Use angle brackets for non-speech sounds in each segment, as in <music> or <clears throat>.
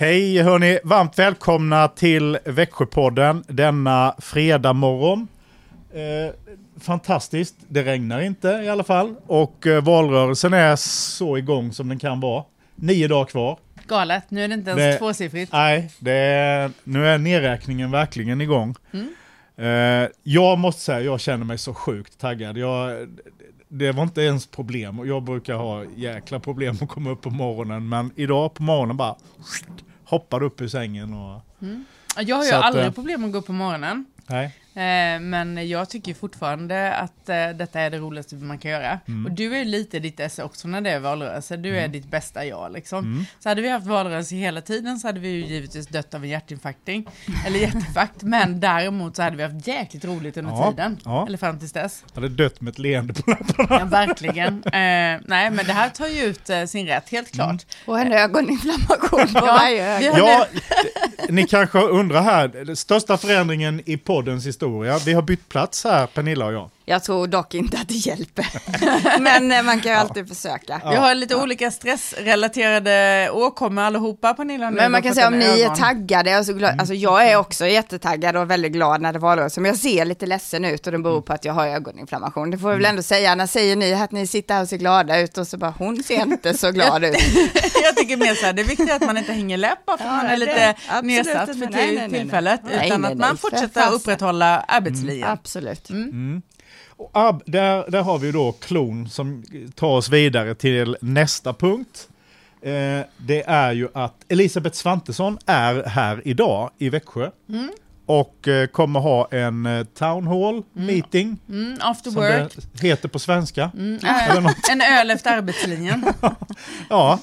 Hej hörni, varmt välkomna till Växjöpodden denna fredag morgon. Eh, fantastiskt, det regnar inte i alla fall och eh, valrörelsen är så igång som den kan vara. Nio dagar kvar. Galet, nu är det inte ens Det- tvåsiffrigt. Nej, det är, nu är nedräkningen verkligen igång. Eh, jag måste säga, jag känner mig så sjukt taggad. Jag, det var inte ens problem och jag brukar ha jäkla problem att komma upp på morgonen men idag på morgonen bara hoppade upp ur sängen och Jag har ju Så att, aldrig eh, problem att gå upp på morgonen. nej. Eh, men jag tycker fortfarande att eh, detta är det roligaste man kan göra. Mm. Och du är ju lite ditt esse också när det är valrörelse. Du är ditt bästa jag liksom. Så hade vi haft valrörelse hela tiden så hade vi ju givetvis dött av en hjärtinfarkting. eller hjärtinfarkt. Men däremot så hade vi haft jäkligt roligt under Ja, tiden. ja. Eller fram tills dess. Jag hade dött med ett leende på läpparna. Ja, verkligen. Eh, nej, men det här tar ju ut eh, sin rätt, helt Mm. klart. Och en ögoninflammation på varje öga. Ja, ni kanske undrar här, den största förändringen i poddens historia. Vi har bytt plats här, Pernilla och jag. Jag tror dock inte att det hjälper. <laughs> Men eh, man kan ju alltid försöka. Vi har lite olika stressrelaterade åkommor allihopa, Pernilla. nu Men man kan säga om ni är ögon. taggade, och så glad, alltså jag är också jättetaggad och väldigt glad när det var valrörelse, men jag ser lite ledsen ut och det beror på att jag har ögoninflammation. Det får jag väl ändå säga, när säger ni att ni sitter här och ser glada ut och så bara hon ser inte så glad ut. <laughs> jag tycker mer så här, det är viktigt att man inte hänger läpp bara för Ja, man är det- lite absolut nedsatt för Nej, nej, nej, nej. tillfället, Nej, utan nej, att nej, man fortsätter upprätthålla arbetslinjen. Absolut. Och ab, där, där har vi då klon som tar oss vidare till nästa punkt. Eh, det är ju att Elisabeth Svantesson är här idag i Växjö. Och eh, kommer ha en eh, town hall meeting, Mm, after som work, det heter på svenska. Något. <laughs> en öl efter arbetslinjen. <laughs> Ja,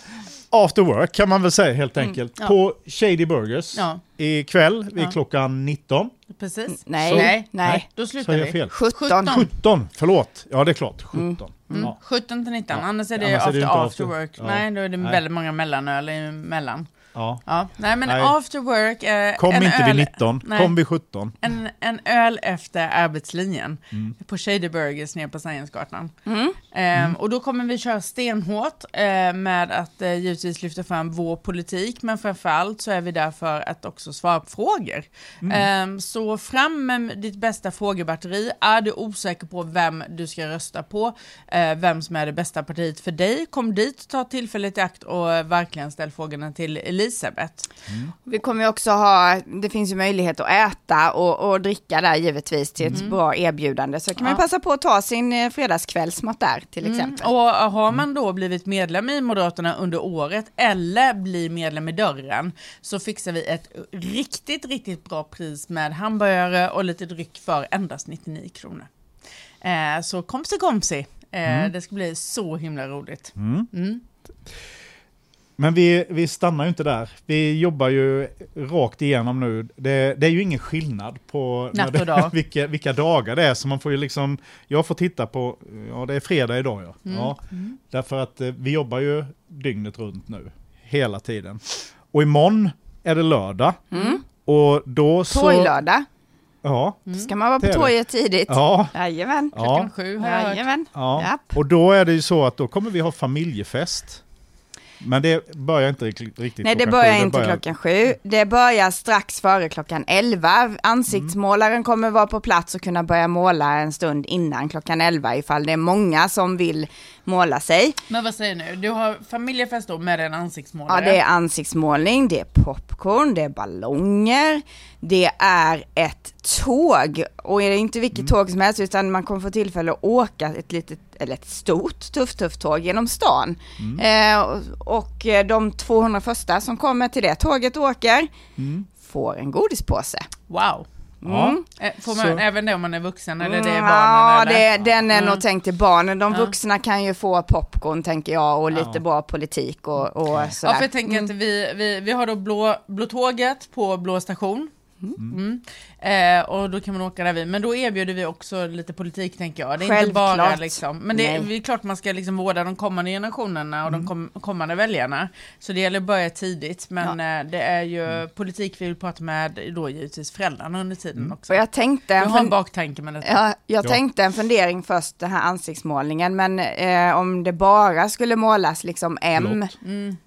after work kan man väl säga helt enkelt. ja. På Shady Burgers Ja. ikväll vid Ja. klockan 19. Precis. Nej, Så- nej, Nej, då Så slutar jag vi. fel. 17. 17, förlåt. Ja det är klart, 17. Mm, Ja. 17 till 19, Ja. annars är det Annars är det after, after after. work. Ja. Nej, då är det Nej. väldigt många mellanöl emellan. Ja. Ja, nej men Nej. after work, eh, Kom en inte öl, vid 19, Nej. kom vid 17. En, en öl efter arbetslinjen Mm. på Shady Burgers nere på Sciencegatan. Ehm, och då kommer vi köra stenhårt eh, med att eh, givetvis lyfta fram vår politik, men framförallt så är vi där för att också svara på frågor. Ehm, så fram med ditt bästa frågebatteri. Är du osäker på vem du ska rösta på, eh, vem som är det bästa partiet för dig, kom dit, ta tillfället i akt och eh, verkligen ställ frågorna till Elisabeth. Vi kommer ju också ha, det finns ju möjlighet att äta och, och dricka där givetvis till ett bra erbjudande. Så kan man Ja. passa på att ta sin eh, fredagskvällsmat där till exempel. Och har man då blivit medlem i Moderaterna under året eller blir medlem i dörren så fixar vi ett riktigt, riktigt bra pris med hamburgare och lite dryck för endast 99 kronor. Eh, så komsi komsi. Eh, Det ska bli så himla roligt. Mm. Men vi, vi stannar ju inte där. Vi jobbar ju rakt igenom nu. Det, det är ju ingen skillnad på när Natt och dag. <laughs> vilka, vilka dagar det är. Så man får ju liksom, jag får titta på, ja det är fredag idag ja. Mm. ja därför att eh, vi jobbar ju dygnet runt nu. Hela tiden. Och imorgon är det lördag. Och då så... Torglördag, Ja. ska man vara på torget tidigt. Ja. Jajamän. Klockan ja. sju har jag hört. Ja. Och då är det ju så att då kommer vi ha familjefest. Men det börjar inte riktigt Nej, det börjar sju, inte klockan sju. Det börjar strax före klockan elva. Ansiktsmålaren kommer vara på plats och kunna börja måla en stund innan klockan elva ifall det är många som vill måla sig. Men vad säger du? Du har familjefest då med en ansiktsmålare. Ja, det är ansiktsmålning, det är popcorn, det är ballonger, det är ett tåg. Och är det inte vilket tåg som helst utan man kommer få tillfälle att åka ett litet, eller ett stort tufft tufft tåg genom stan. Eh, och, de 200 första som kommer till det tåget åker får en godispåse. Wow. Ja. Eh, Får man Så- även det om man är vuxen eller det är Mm, barnen? Ja, eller? det, den är Mm. nog tänkt till barnen. De Ja. vuxna kan ju få popcorn tänker jag och lite Ja. bra politik och, och Ja, sådär. för jag tänker att vi, vi, vi har då blå, blå tåget på Blå station. Mm. Eh, och då kan man åka där vid. Men då erbjuder vi också lite politik tänker jag. Det är inte bara Självklart. liksom. Men det, det är klart man ska liksom vårda de kommande generationerna och de kom, kommande väljarna. Så det gäller att börja tidigt. Men eh, det är ju politik vi vill prata med då givetvis föräldrarna under tiden också. Och jag tänkte... Du en har en baktanke med detta. Ja, jag Ja. tänkte en fundering först, den här ansiktsmålningen, men eh, om det bara skulle målas liksom M,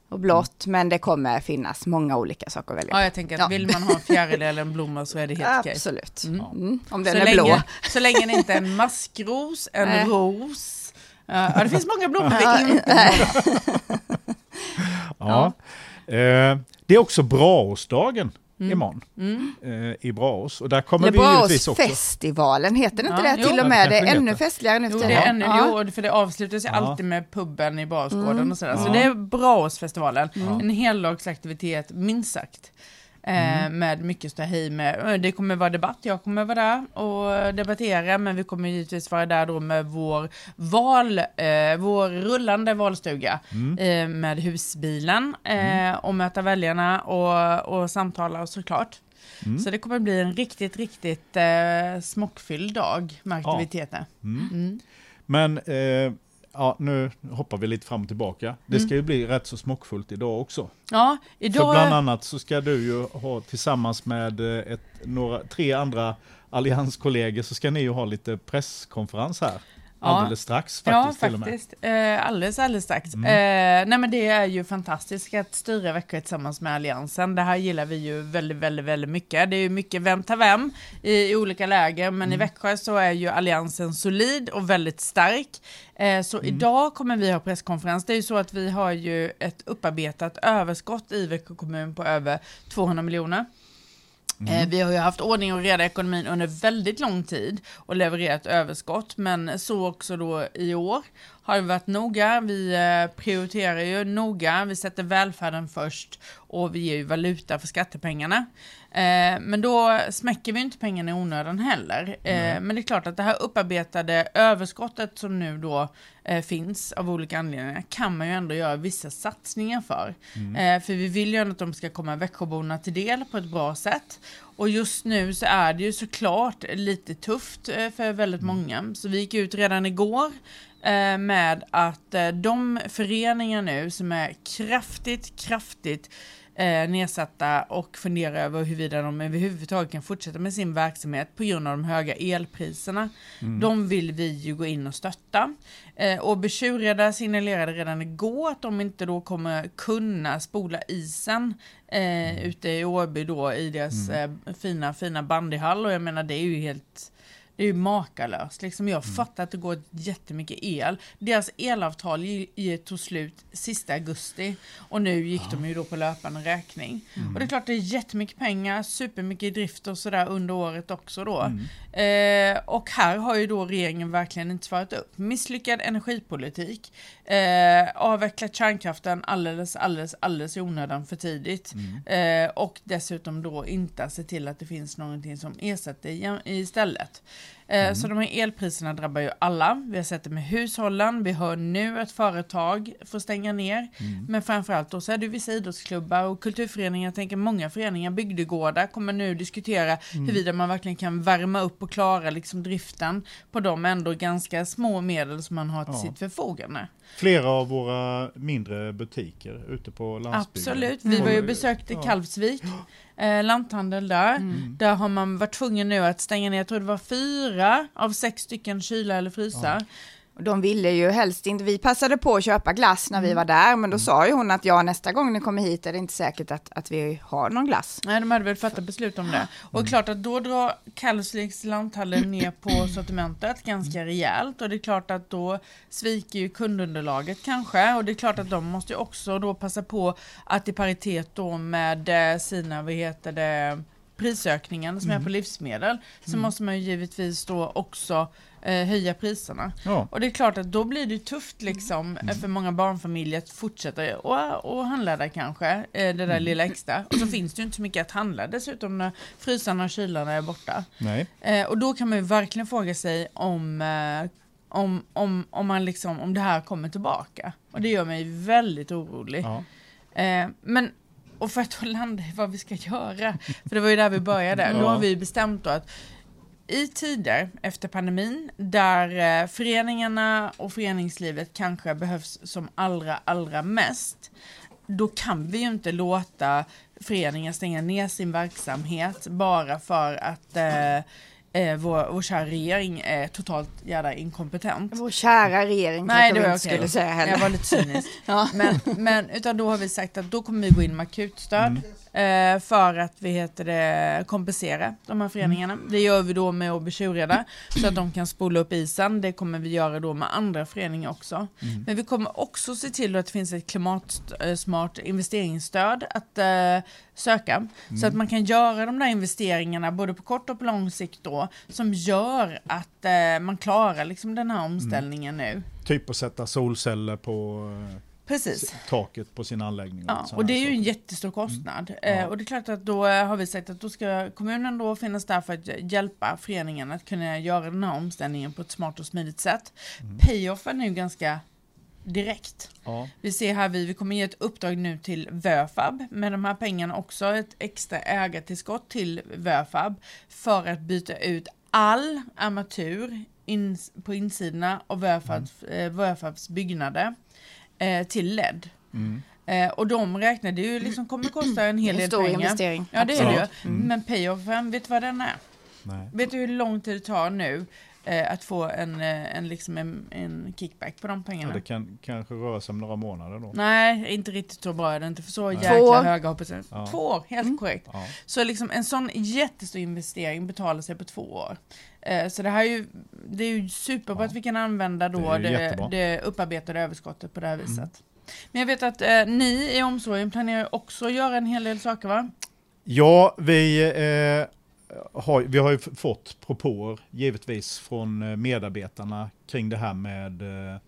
Blått. Mm. och blått, men det kommer finnas många olika saker att välja Ja, jag tänker att Ja. vill man ha en fjäril <laughs> eller en blomma så är det helt okej. Absolut. Mm. Mm. Om den Så är länge, blå. så länge det inte är en maskros, en Nej. ros. Ja, det finns många blommor Ja. <laughs> Ja. Eh, det är också Braåsdagen imorgon Mm. eh, i Braås. Och där kommer Eller vi givetvis också... Braåsfestivalen, heter det inte Ja, det jo. till och med? det är ännu festligare nu Jo, det är ännu, Ja. jo, för det avslutas ju Ja. alltid med puben i Braåsgården Mm. och sådär. Så Ja. det är Braåsfestivalen, Ja. en heldagsaktivitet minst sagt. Eh, Mm. Med mycket ståhej med, eh, det kommer vara debatt, jag kommer vara där och debattera, men vi kommer givetvis vara där då med vår val, eh, vår rullande valstuga Mm. eh, med husbilen eh, och möta väljarna och, och samtala såklart. Mm. Så det kommer bli en riktigt, riktigt eh, smockfylld dag med Ja. aktiviteter. Mm. Mm. Men eh, ja, nu hoppar vi lite fram och tillbaka. Det Mm. ska ju bli rätt så smockfullt idag också. Ja, För idag... bland annat så ska du ju ha tillsammans med eh, ett, några, tre andra allianskollegor så ska ni ju ha lite presskonferens här. Alldeles strax faktiskt ja, till och med. faktiskt. Eh, alldeles, alldeles strax. Mm. Eh, nej, men det är ju fantastiskt att styra Växjö tillsammans med Alliansen. Det här gillar vi ju väldigt, väldigt, väldigt mycket. Det är ju mycket vem tar vem i, i olika läger, men i Mm. Växjö så är ju Alliansen solid och väldigt stark. Eh, så Mm. idag kommer vi ha presskonferens. Det är ju så att vi har ju ett upparbetat överskott i Växjö kommun på över 200 miljoner. Eh, Vi har ju haft ordning och reda i ekonomin under väldigt lång tid och levererat överskott, men så också då i år har vi varit noga. Vi eh, prioriterar ju noga, vi sätter välfärden först och vi ger ju valuta för skattepengarna. Eh, Men då smäcker vi inte pengarna i onödan heller. Eh, Men det är klart att det här upparbetade överskottet som nu då eh, finns av olika anledningar kan man ju ändå göra vissa satsningar för. Eh, För vi vill ju att de ska komma Växjöborna till del på ett bra sätt. Och just nu så är det ju såklart lite tufft eh, för väldigt många. Så vi gick ut redan igår eh, med att eh, de föreningar nu som är kraftigt, kraftigt eh, nedsatta och funderar över huruvida de överhuvudtaget kan fortsätta med sin verksamhet på grund av de höga elpriserna. De vill vi ju gå in och stötta. Eh, och Betjureda signalerade redan igår att de inte då kommer kunna spola isen eh, ute i Årby då i deras eh, fina, fina bandyhall och jag menar det är ju helt det är ju makalöst. Liksom jag fattar att det går jättemycket el. Deras elavtal tog slut sista augusti och nu gick de ju då på löpande räkning. Och det är klart det är jättemycket pengar, supermycket i drift och sådär under året också då. Eh, och här har ju då regeringen verkligen inte svarat upp. Misslyckad energipolitik, eh, avvecklat kärnkraften alldeles, alldeles, alldeles i onödan för tidigt. Eh, och dessutom då inte se till att det finns någonting som ersätter i- istället. Eh, Så de här elpriserna drabbar ju alla. Vi har sett det med hushållen. Vi hör nu att företag får stänga ner. Men framförallt då så är det vissa idrottsklubbar och kulturföreningar. Jag tänker många föreningar, bygdegårdar kommer nu diskutera huruvida man verkligen kan värma upp och klara liksom driften på de ändå ganska små medel som man har till Ja. sitt förfogande. Flera av våra mindre butiker ute på landsbygden. Absolut. Vi var ju Mm. besökte Ja. Kalvsvik, eh, lanthandel där. Mm. Där har man varit tvungen nu att stänga ner, jag tror det var fyra av sex stycken kylar eller frysar. Och de ville ju helst inte, vi passade på att köpa glass när vi Mm. var där, men då sa ju hon att ja, nästa gång ni kommer hit är det inte säkert att, att vi har någon glass. Nej, de hade väl fattat beslut om det. Och klart att då drar Kalvsviks lanthandel <clears throat> ner på sortimentet ganska rejält och det är klart att då sviker ju kundunderlaget kanske och det är klart att de måste ju också då passa på att i paritet då med eh, sina, vad heter det, prisökningen som är på livsmedel så måste man ju givetvis då också eh, höja priserna. Ja. Och det är klart att då blir det tufft liksom eh, för många barnfamiljer att fortsätta och, och handla där kanske, eh, det där lilla extra. Och så finns det ju inte så mycket att handla dessutom när frysarna och kylarna är borta. Eh, och då kan man ju verkligen fråga sig om, eh, om, om, om, man liksom, om det här kommer tillbaka. Och det gör mig väldigt orolig. Ja. Eh, men, och för att då landa i vad vi ska göra, för det var ju där vi började, då har vi bestämt då att i tider efter pandemin där eh, föreningarna och föreningslivet kanske behövs som allra, allra mest, då kan vi ju inte låta föreningar stänga ner sin verksamhet bara för att eh, eh, vår, vår kära regering är totalt jävla inkompetent. Vår kära regering Nej, det var inte okej. skulle säga heller. Jag var lite cynisk. <laughs> Ja. men, men utan då har vi sagt att då kommer vi gå in med akutstöd eh, för att vi heter det, kompensera de här föreningarna. Det gör vi då med att tjurrädda så att de kan spola upp isen. Det kommer vi göra då med andra föreningar också. Men vi kommer också se till att det finns ett klimatsmart investeringsstöd att eh, söka. Så att man kan göra de där investeringarna både på kort och på lång sikt då som gör att eh, man klarar liksom den här omställningen nu. Typ att sätta solceller på eh, Precis. taket på sin anläggning. Ja, och det är ju en saker. jättestor kostnad. Ja. Eh, och det är klart att då eh, har vi sagt att då ska kommunen då finnas där för att hjälpa föreningen att kunna göra den här omställningen på ett smart och smidigt sätt. Payoffen är ju ganska direkt. Ja. Vi ser här, vi, vi kommer ge ett uppdrag nu till Vöfab med de här pengarna också, ett extra ägartillskott till Vöfab för att byta ut all armatur in, på insidorna av Vöfabs, eh, Vöfabs byggnader eh, till LED. Mm. Eh, och de räknade ju liksom kommer kosta en hel En del stor pengar. investering. Ja det är det ju. Absolut. Mm. Men payoffen, vet du vad den är? Nej. Vet du hur lång tid det tar nu eh, att få en, eh, en, liksom en, en kickback på de Ja, pengarna? det kan kanske röra sig om några månader då. Nej, inte riktigt så bra är det inte, för så Nej. jäkla höga hoppas jag. Ja. Två år, helt korrekt. Ja. Så liksom en sån jättestor investering betalar sig på två år. Eh, så det här är ju, det är ju superbra Ja. att vi kan använda då Det det, det upparbetade överskottet på det här Mm. viset. Men jag vet att eh, ni i omsorgen planerar också att göra en hel del saker va? Ja, vi, eh, har, vi har ju fått propåer givetvis från eh, medarbetarna kring det här med eh,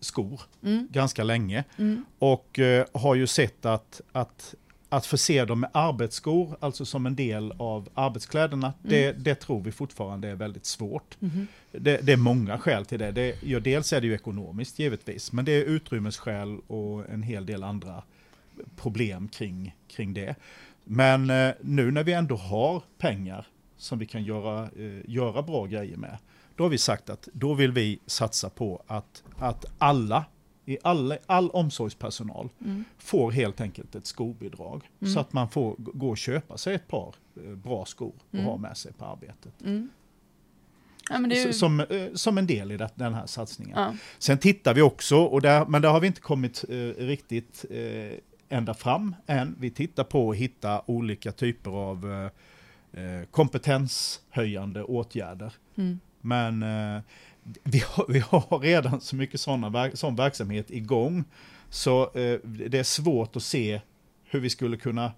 skor Mm. ganska länge. Mm. Och eh, har ju sett att, att, att förse dem med arbetsskor, alltså som en del av arbetskläderna, det, det tror vi fortfarande är väldigt svårt. Mhm. Det, det är många skäl till det. det ja, dels är det ju ekonomiskt givetvis, men det är utrymmesskäl och en hel del andra problem kring, kring det. Men eh, nu när vi ändå har pengar som vi kan göra, eh, göra bra grejer med, då har vi sagt att då vill vi satsa på att, att alla, i alla, all omsorgspersonal Mm. får helt enkelt ett skobidrag. Så att man får gå och köpa sig ett par eh, bra skor och Mm. ha med sig på arbetet. Mm. Ja, ju, Som, eh, som en del i det, den här satsningen. ja. Sen tittar vi också, och där, men där har vi inte kommit eh, riktigt eh, ända fram än. Vi tittar på att hitta olika typer av eh, eh, kompetenshöjande åtgärder. Mm. Men vi, har, vi har redan så mycket sådana, sån verksamhet igång. Så eh, det är svårt att se hur vi skulle kunna eh,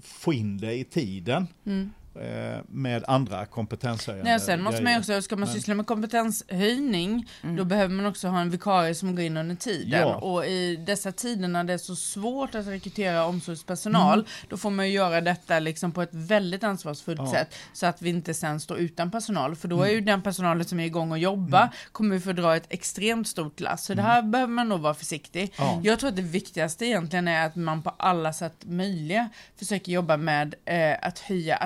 få in det i tiden Mm eh, med andra kompetenshöjande Nej, sen måste man också, ska man Men- syssla med kompetenshöjning, då behöver man också ha en vikarie som går in under tiden. Ja. Och i dessa tider när det är så svårt att rekrytera omsorgspersonal, då får man ju göra detta liksom på ett väldigt ansvarsfullt Ja. sätt, så att vi inte sen står utan personal. För då är ju den personalen som är igång och jobbar, kommer ju få dra ett extremt stort lass. Så det här behöver man nog vara försiktig. Ja. Jag tror att det viktigaste egentligen är att man på alla sätt möjliga försöker jobba med eh, att höja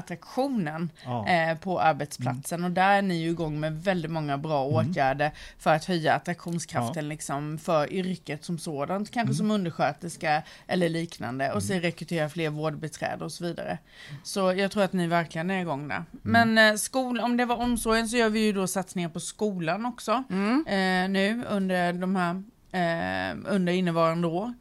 attraktionen Ja. eh, på arbetsplatsen. Och där är ni ju igång med väldigt många bra åtgärder för att höja attraktionskraften liksom, för yrket som sådant, kanske som undersköterska eller liknande. Och sen rekrytera fler vårdbiträden och så vidare. Så jag tror att ni verkligen är igång där. Men eh, skol, om det var omsorgen så gör vi ju då satsningar på skolan också eh, nu under de här eh, under innevarande år.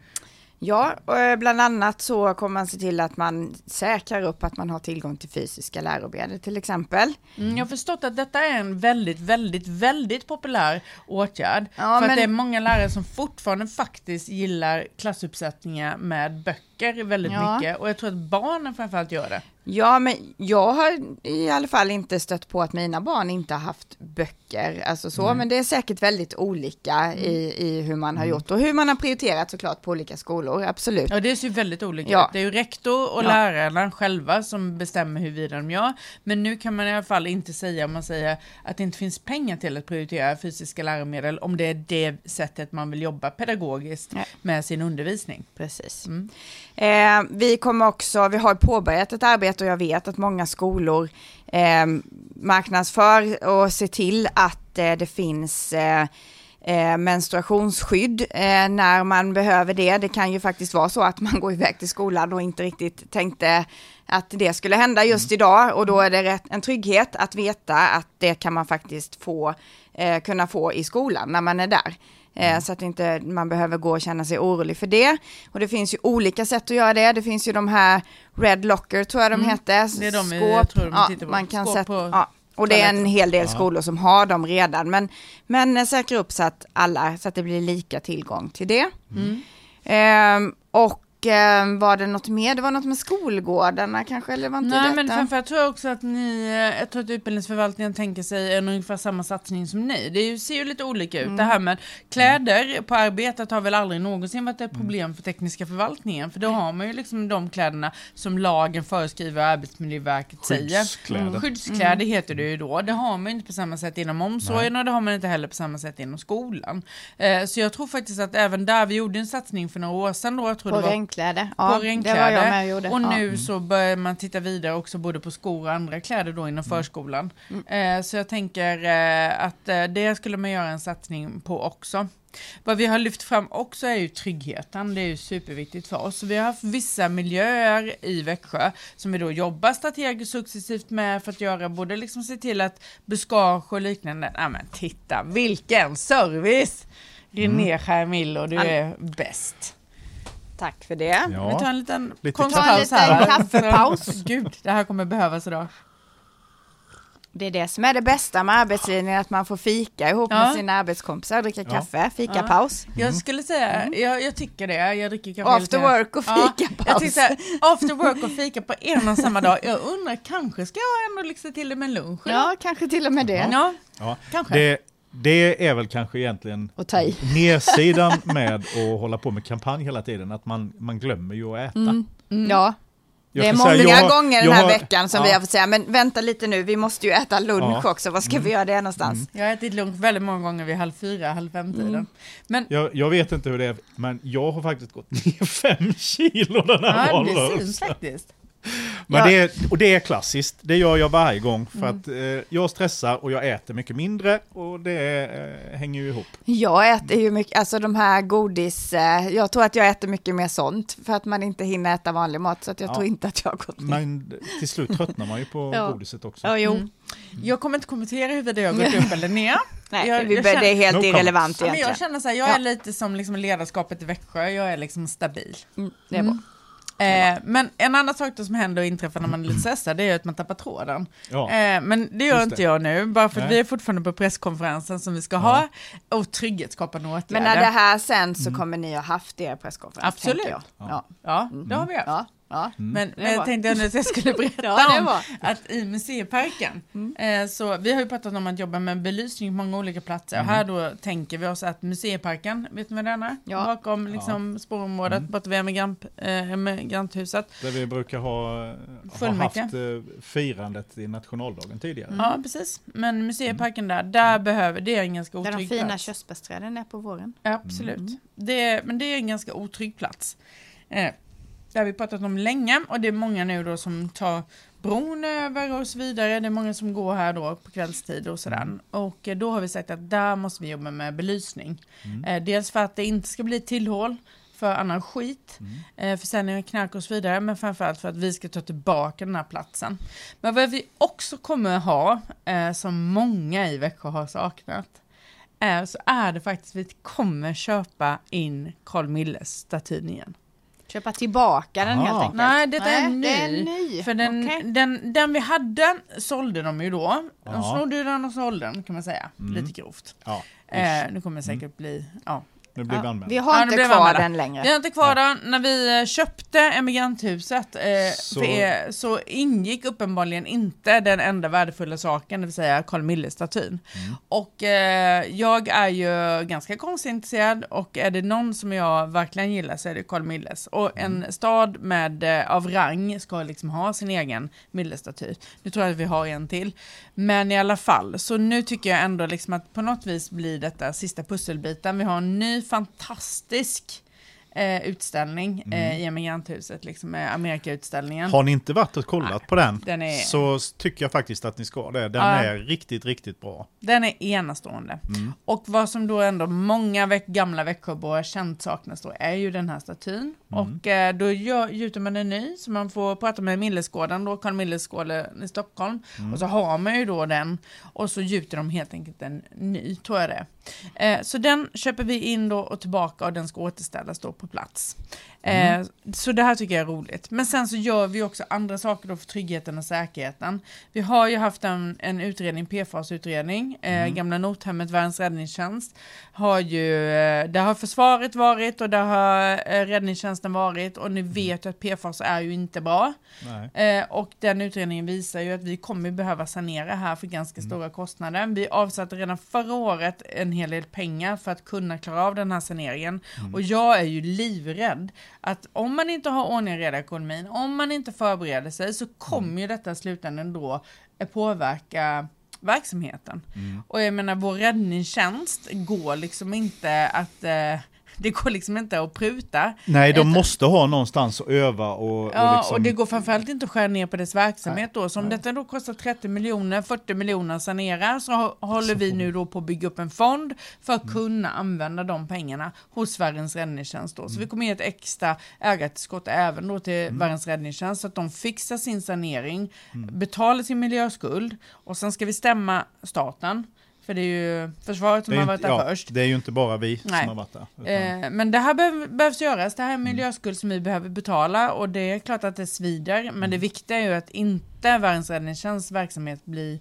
Ja, och eh, bland annat så kommer man se till att man säkrar upp att man har tillgång till fysiska läromedel till exempel. Mm, jag har förstått att detta är en väldigt, väldigt, väldigt populär åtgärd. Ja, för men- att det är många lärare som fortfarande faktiskt gillar klassuppsättningar med böcker väldigt Ja. mycket. Och jag tror att barnen framförallt gör det. Ja, men jag har i alla fall inte stött på att mina barn inte har haft böcker, alltså så, men det är säkert väldigt olika i, i hur man har gjort och hur man har prioriterat såklart på olika skolor, absolut. Ja, det ser ju väldigt olika Ja. ut. Det är ju rektor och Ja. lärarna själva som bestämmer huruvida de gör. Men nu kan man i alla fall inte säga, om man säger att det inte finns pengar till att prioritera fysiska läromedel, om det är det sättet man vill jobba pedagogiskt Nej. med sin undervisning. Precis. Eh, vi kommer också, vi har påbörjat ett arbete och jag vet att många skolor eh, marknadsför och ser till att eh, det finns eh, eh, menstruationsskydd eh, när man behöver det. Det kan ju faktiskt vara så att man går iväg till skolan och inte riktigt tänkte att det skulle hända just Mm. idag och då är det en trygghet att veta att det kan man faktiskt få, eh, kunna få i skolan när man är där. Mm. Eh, så att inte man behöver gå och känna sig orolig för det. Och det finns ju olika sätt att göra det. Det finns ju de här Red Locker tror jag de heter. Mm. Det är de vi- Skåp. de ja, man kan Skåp sätta, på ja. Och det är en hel del skolor som har dem redan. Men, men eh, säkra upp så att alla, så att det blir lika tillgång till det. Mm. Ehm, och var det något mer? Det var något med skolgårdarna kanske, eller var inte Nej detta? men framförallt tror jag också att ni, eh, jag tror att utbildningsförvaltningen tänker sig en ungefär samma satsning som ni. Det ser ju lite olika ut. Det här med kläder på arbetet har väl aldrig någonsin varit ett problem för tekniska förvaltningen. För då har man ju liksom de kläderna som lagen föreskriver och Arbetsmiljöverket säger. Skyddskläder. Skyddskläder heter det ju då. Det har man inte på samma sätt inom omsorgen och det har man inte heller på samma sätt inom skolan. Eh, så jag tror faktiskt att även där, vi gjorde en satsning för några år sedan då, jag tror På det var regnkläder? på Ja, det var jag med och gjorde. Och ja. nu så börjar man titta vidare också både på skor och andra kläder då inom förskolan. Eh, så jag tänker eh, att eh, det skulle man göra en satsning på också. Vad vi har lyft fram också är ju tryggheten. Det är ju superviktigt för oss. Vi har haft vissa miljöer i Växjö som vi då jobbar strategiskt successivt med för att göra både liksom se till att buskage och liknande. Ja men titta vilken service! René Skärmillo, du är bäst. Tack för det. Vi tar Ja. en liten Lite konstpaus här. Ta en liten kaffepaus. <laughs> Gud, det här kommer behövas idag. Det är det som är det bästa med arbetslinjen, att man får fika ihop Ja. med sina arbetskompisar, dricka Ja. kaffe, fikapaus. Jag skulle säga, jag, jag tycker det. Jag dricker kaffe After work och Ja, fikapaus. jag after work och fika på en och samma dag. Jag undrar, kanske ska jag ändå liksom till det med lunch? Ja, kanske till och med det. ja Ja. kanske. Det, det är väl kanske egentligen nedsidan med att hålla på med kampanj hela tiden, att man, man glömmer ju att äta. Mm. Ja, Jag det är många säga, jag gånger den här har- veckan som ja, vi har fått säga, men vänta lite nu, vi måste ju äta lunch Ja. Mm. också, var ska vi göra det någonstans? Jag har ätit lunch väldigt många gånger vid halv fyra, halv fem tiden. Mm. Men Jag, jag vet inte hur det är, men jag har faktiskt gått ner fem kilo den här ja, det syns valrörelsen. faktiskt. <laughs> Men Ja. det är, och det är klassiskt, det gör jag varje gång för Mm. att eh, jag stressar och jag äter mycket mindre och det eh, hänger ju ihop. Jag äter ju mycket, alltså de här godis, eh, jag tror att jag äter mycket mer sånt för att man inte hinner äta vanlig mat så att jag Ja. tror inte att jag har gått ner. Men till slut tröttnar man ju på <laughs> Ja. godiset också. Ja, jo. Mm. Jag kommer inte kommentera huruvida jag har gått <laughs> upp eller ner. Nej, Jag- vi, jag det är känner- helt No irrelevant Ja, men jag egentligen. känner så här, jag Ja. är lite som liksom ledarskapet i Växjö, jag är liksom stabil. Mm, det är bra. Eh, men en annan sak som händer och inträffar när man är lite stressad, det är att man tappar tråden. Ja. Eh, men det gör inte det. jag nu, bara för att Nej. vi är fortfarande på presskonferensen som vi ska ha, och trygghetsskapande åtgärder. Men när det här sen så kommer ni ha haft er presskonferens, Absolut. Ja. Ja, det har vi haft. Ja. Ja. Men Det jag bra. tänkte jag nu att jag skulle <laughs> berätta Ja, om att i museiparken, eh, så vi har ju pratat om att jobba med belysning på många olika platser. Och här då tänker vi oss att museiparken, vet ni vad den är? Ja. Bakom liksom spårområdet, Mm. borta vid emigrant, eh, emigranthuset. Där vi brukar ha, ha haft eh, firandet i nationaldagen tidigare. Ja, precis. Men museiparken där, där behöver, det är en ganska Där de otrygg fina plats. körsbärsträden är på våren. Ja, Absolut. Det, men det är en ganska otrygg plats. Det har vi pratat om länge och det är många nu då som tar bron över och så vidare. Det är många som går här då på kvällstid och sådär. Och eh, då har vi sagt att där måste vi jobba med belysning. Eh, dels för att det inte ska bli tillhål för annan skit, eh, försäljning av knark och så vidare, men framförallt för att vi ska ta tillbaka den här platsen. Men vad vi också kommer ha, som många i Växjö har saknat, är, så är det faktiskt, vi kommer köpa in Carl Milles statyn igen. Köpa tillbaka den Ah. helt enkelt. Nej, det är en ny. det är en ny. För den, Okej. den, den vi hade sålde de ju då. De snodde ju den och sålde den kan man säga, Mm. lite grovt. Ja, Eh, nu kommer det säkert bli, ja. Nu blir vi Ja, anmälda. vi har Ja, inte blev kvar anmälda. den längre. Vi har inte kvar den. När vi eh, köpte Emigranthuset eh, Så- er, så ingick uppenbarligen inte den enda värdefulla saken, det vill säga Carl Milles-statyn. Mm. Och eh, jag är ju ganska konstintresserad och är det någon som jag verkligen gillar så är det Carl Milles. Och Mm. en stad med, eh, av rang ska liksom ha sin egen Milles-staty. Nu tror jag att vi har en till. Men i alla fall, så nu tycker jag ändå liksom att på något vis blir detta sista pusselbiten. Vi har en ny fantastisk eh, utställning Mm. eh, i Emigranthuset, liksom med Amerikautställningen. Har ni inte varit och kollat Nej, på den, den är- så tycker jag faktiskt att ni ska det. Den Ja. är riktigt, riktigt bra. Den är enastående. Mm. Och vad som då ändå många veck gamla Växjöbor känt saknas då är ju den här statyn. Mm. Och eh, då gör, gjuter man en ny, så man får prata med Millesgården, då Carl Millesgården i Stockholm. Mm. Och så har man ju då den, och så gjuter de helt enkelt en ny, tror jag det. Eh, så den köper vi in då och tillbaka och den ska återställas då på plats. Eh, så det här tycker jag är roligt. Men sen så gör vi också andra saker då för tryggheten och säkerheten. Vi har ju haft en, en utredning, PFAS-utredning, eh, gamla Nothemmet, Världens räddningstjänst, har ju, eh, där har försvaret varit och där har eh, räddningstjänsten varit och ni vet ju att PFAS är ju inte bra. Eh, och den utredningen visar ju att vi kommer behöva sanera här för ganska stora kostnader. Vi avsatte redan förra året en hel del pengar för att kunna klara av den här saneringen. Och jag är ju livrädd att om man inte har ordning och reda i ekonomin, om man inte förbereder sig så kommer ju detta i slutändan då eh, påverka verksamheten. Och jag menar vår räddningstjänst går liksom inte att eh, det går liksom inte att pruta. Nej, de Ett- måste ha någonstans att öva och, Ja, och liksom... och det går framförallt inte att skära ner på dess verksamhet då. Så om detta då kostar 30 miljoner, 40 miljoner att sanera så hå- håller vi nu då på att bygga upp en fond för att kunna använda de pengarna hos Världens räddningstjänst då. Så vi kommer ge ett extra ägartillskott även då till Världens räddningstjänst så att de fixar sin sanering, betalar sin miljöskuld och sen ska vi stämma staten. För det är ju försvaret som har varit inte, där ja, först. det är ju inte bara vi Nej. som har varit där. utan- Eh, men det här behöv, behövs göras. Det här är en miljöskuld som vi behöver betala och det är klart att det svider. Men det viktiga är ju att inte Världens räddningstjänsts verksamhet blir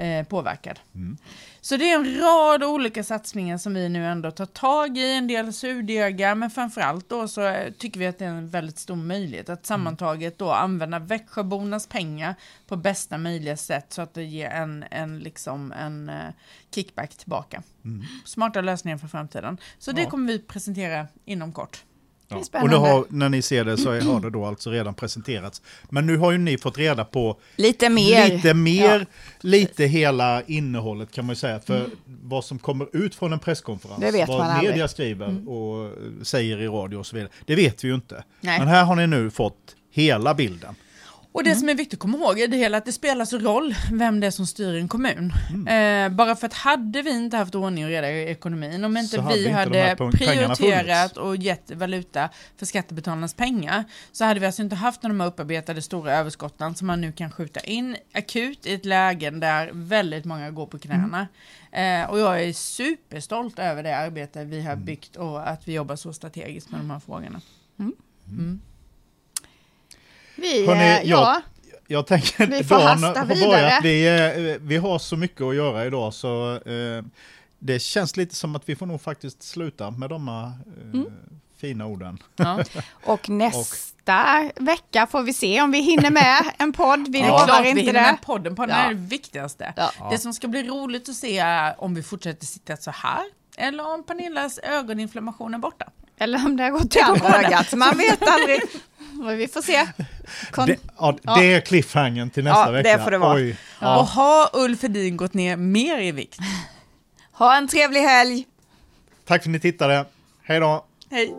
eh, påverkad. Mm. Så det är en rad olika satsningar som vi nu ändå tar tag i, en del surdegar, men framförallt då så eh, tycker vi att det är en väldigt stor möjlighet att sammantaget då använda Växjöbornas pengar på bästa möjliga sätt så att det ger en, en, liksom en eh, kickback tillbaka. Smarta lösningar för framtiden. Så det Mm. Ja. kommer vi presentera inom kort. Ja. Och har, när ni ser det så har det då alltså redan presenterats. Men nu har ju ni fått reda på Lite mer. lite mer, Ja. lite hela innehållet kan man ju säga. För vad som kommer ut från en presskonferens, Det vet vad man aldrig. Mm. media skriver och eh, säger i radio och så vidare, det vet vi ju inte. Nej. Men här har ni nu fått hela bilden. Och det som är viktigt att komma ihåg är det hela att det spelar så roll vem det är som styr en kommun. Mm. Eh, bara för att hade vi inte haft ordning och reda i ekonomin, om inte Så hade vi inte de hade peng- pengarna prioriterat och gett valuta för skattebetalarnas pengar, så hade vi alltså inte haft de här upparbetade stora överskotten som man nu kan skjuta in akut i ett läge där väldigt många går på knäna. Mm. Eh, och jag är superstolt över det arbete vi Mm. har byggt och att vi jobbar så strategiskt med de här frågorna. Vi, Hörrni, eh, jag- ja, Jag tänker Vi <laughs> får hasta har vidare. Vi, eh, vi har så mycket att göra idag så eh, det känns lite som att vi får nog faktiskt sluta med de här eh, Mm. fina orden. Ja. <laughs> och nästa vecka får vi se om vi hinner med <laughs> en podd. Vi är lovar vi inte hinner det. med podden, podden Ja. är det viktigaste. Ja. Det som ska bli roligt att se är om vi fortsätter sitta så här eller om Pernillas ögoninflammation är borta. Eller om det har gått till andra ögat. Man <laughs> vet aldrig. Vi får se. Kon- Det, ja, det är cliffhangern till nästa Ja, det vecka. får det vara. Oj. Och Ja. har Ulf Hedin gått ner mer i vikt? Ha en trevlig helg. Tack för att ni tittade. Hej då! Hej!